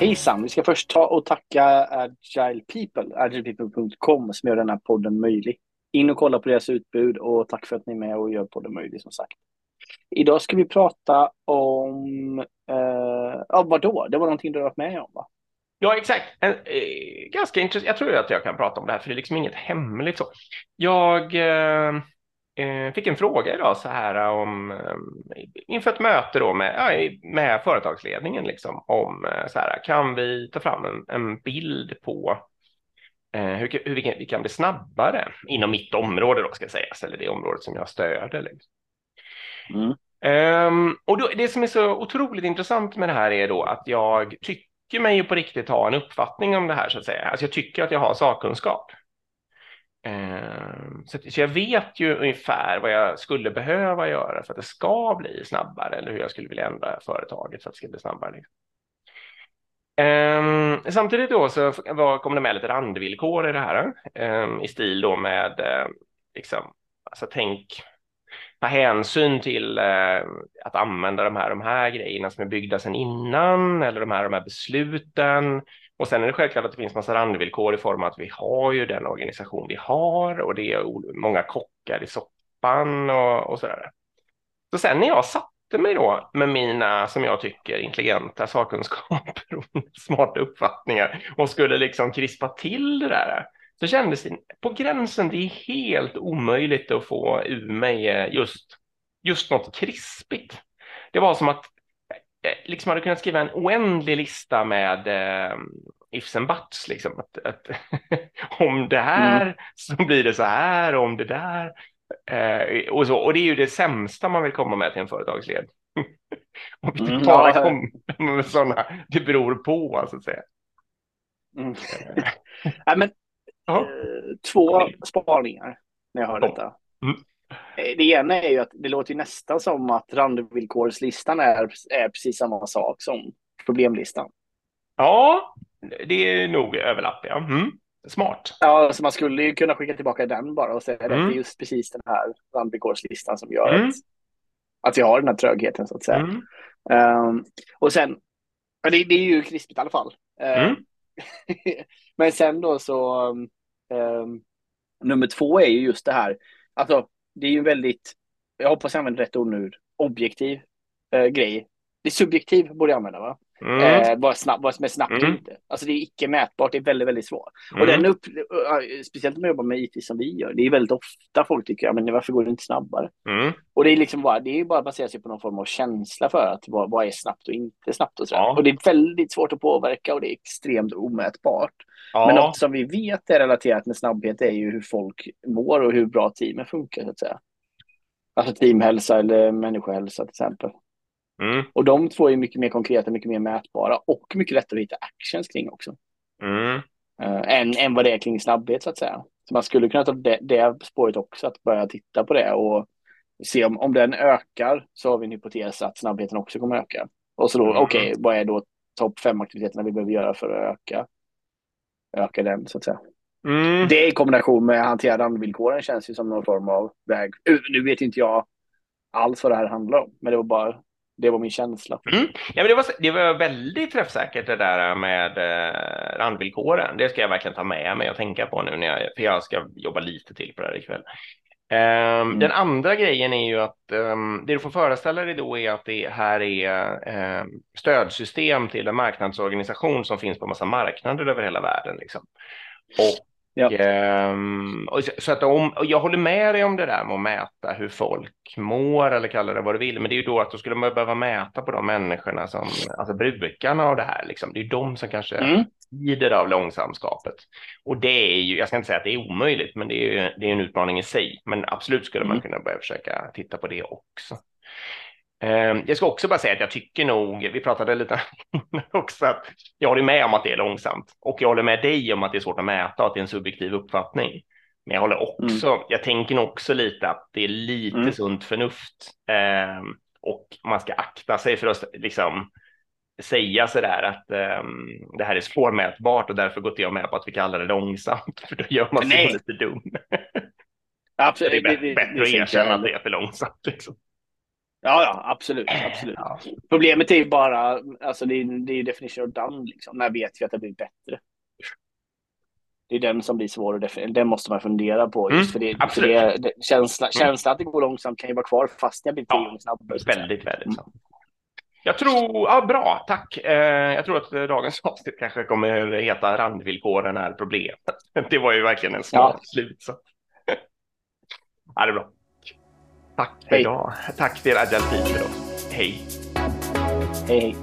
Hejsan! Vi ska först ta och tacka Agile People, agilepeople.com som gör den här podden möjlig. In och kolla på deras utbud och tack för att ni är med och gör podden möjlig som sagt. Idag ska vi prata om, eh, ja vadå? Det var någonting du har varit med om va? Ja, exakt. En, eh, ganska intressant. Jag tror att jag kan prata om det här, för det är liksom inget hemligt så. Jag eh, fick en fråga idag så här om eh, inför ett möte då med, med företagsledningen liksom om eh, så här, kan vi ta fram en, en bild på hur, hur vi, kan, vi kan bli snabbare inom mitt område då ska sägas, eller det området som jag stöder. Liksom. Mm. Um, och då, det som är så otroligt intressant med det här är då att jag tycker mig på riktigt ha en uppfattning om det här så att säga. Alltså jag tycker att jag har sakkunskap. Ehm, så, så, jag vet ju ungefär vad jag skulle behöva göra för att det ska bli snabbare eller hur jag skulle vilja ändra företaget för att det ska bli snabbare. Liksom. Um, samtidigt då så var, kom det med lite randvillkor i det här um, i stil då med uh, liksom, alltså tänk ta hänsyn till uh, att använda de här, de här grejerna som är byggda sedan innan eller de här, de här besluten. Och sen är det självklart att det finns massa randvillkor i form av att vi har ju den organisation vi har och det är många kockar i soppan och, och sådär. Så sen när jag satte mig då med mina, som jag tycker, intelligenta sakkunskaper och smarta uppfattningar och skulle liksom krispa till det där, så kändes det på gränsen, det är helt omöjligt att få ur mig eh, just, just något krispigt. Det var som att liksom hade kunnat skriva en oändlig lista med eh, ifs and buts, liksom. Att, att om det här mm. så blir det så här, om det där. Eh, och, så, och det är ju det sämsta man vill komma med till en företagsled. och vi mm, talar ja, om, om sådana, det beror på, så att säga. Mm. ja, men Eh, två spaningar när jag hör detta. Mm. Eh, det ena är ju att det låter ju nästan som att randvillkorslistan är, är precis samma sak som problemlistan. Ja, det är nog överlapp, ja. Mm. Smart. Ja, så man skulle ju kunna skicka tillbaka den bara och säga mm. att det är mm. just precis den här randvillkorslistan som gör mm. att, att vi har den här trögheten så att säga. Um, och sen, det, det, är ju krispigt i alla fall. Um, men sen då så, um, nummer två är ju just det här, alltså det är ju väldigt, jag hoppas jag använder rätt ord nu, objektiv eh, grej. Det är subjektiv borde jag använda va? Mm. Eh, vad, snabb, som är snabbt mm. inte. Alltså det är icke mätbart, det är väldigt, väldigt svårt. Mm. Och den upp, speciellt om man jobbar med IT som vi gör, det är väldigt ofta folk tycker, ja, men varför går det inte snabbare? Mm. Och det är liksom bara, det är bara baserat sig på någon form av känsla för att vad, vad är snabbt och inte snabbt och så. Ja. Och det är väldigt svårt att påverka och det är extremt omätbart. Ja. Men något som vi vet är relaterat med snabbhet är ju hur folk mår och hur bra teamen funkar så att säga. Alltså teamhälsa eller människohälsa till exempel. Mm. Och de två är mycket mer konkreta, mycket mer mätbara och mycket lättare att hitta actions kring också. Mm. Uh, än, än vad det är kring snabbhet så att säga. Så man skulle kunna ta det, det spåret också, att börja titta på det och se om, om den ökar så har vi en hypotes att snabbheten också kommer att öka. Och så då, mm. okej, okay, vad är då topp fem aktiviteterna vi behöver göra för att öka, öka den så att säga. Mm. Det i kombination med hantera randvillkoren känns ju som någon form av väg. Nu vet inte jag alls vad det här handlar om, men det var bara det var min känsla. Mm. Ja, men det, var, det var väldigt träffsäkert det där med eh, randvillkoren. Det ska jag verkligen ta med mig och tänka på nu när jag, för jag ska jobba lite till på det här ikväll. Um, mm. Den andra grejen är ju att um, det du får föreställa dig då är att det här är um, stödsystem till en marknadsorganisation som finns på massa marknader över hela världen. Liksom. Och Ja. Um, så att om, jag håller med dig om det där med att mäta hur folk mår eller kalla det vad du vill, men det är ju då att då skulle man behöva mäta på de människorna som, alltså brukarna av det här, liksom. det är de som kanske mm. lider av långsamskapet. Och det är ju, jag ska inte säga att det är omöjligt, men det är ju det är en utmaning i sig. Men absolut skulle man mm. kunna börja försöka titta på det också. Ehm, jag ska också bara säga att jag tycker nog, vi pratade lite också, att jag håller med om att det är långsamt och jag håller med dig om att det är svårt att mäta och att det är en subjektiv uppfattning. Men jag håller också, mm. jag tänker nog också lite att det är lite mm. sunt förnuft eh, och man ska akta sig för att liksom säga så där att um, det här är svårmätbart och därför går inte jag med på att vi kallar det långsamt, för då gör man sig lite dum. Absolut. det är bättre, det, det, bättre att erkänna att det är för långsamt. Liksom. Ja, ja, absolut. absolut. Ja. Problemet är ju bara, alltså det är, det är definition of done, liksom. När vet vi att det blir bättre? Det är den som blir svår att definiera. Den måste man fundera på. Just mm, för det, för det, det, känsla, mm. känslan att det går långsamt kan ju vara kvar fast jag blir tio gånger snabbare. Väldigt, väldigt så. Jag tror, ja bra, tack. Eh, jag tror att dagens avsnitt kanske kommer heta randvillkoren är problemet. Det var ju verkligen en smart ja. slut. Så. ja, det är bra. Tack för idag. Tack till Peter. Hej. Hej, hej.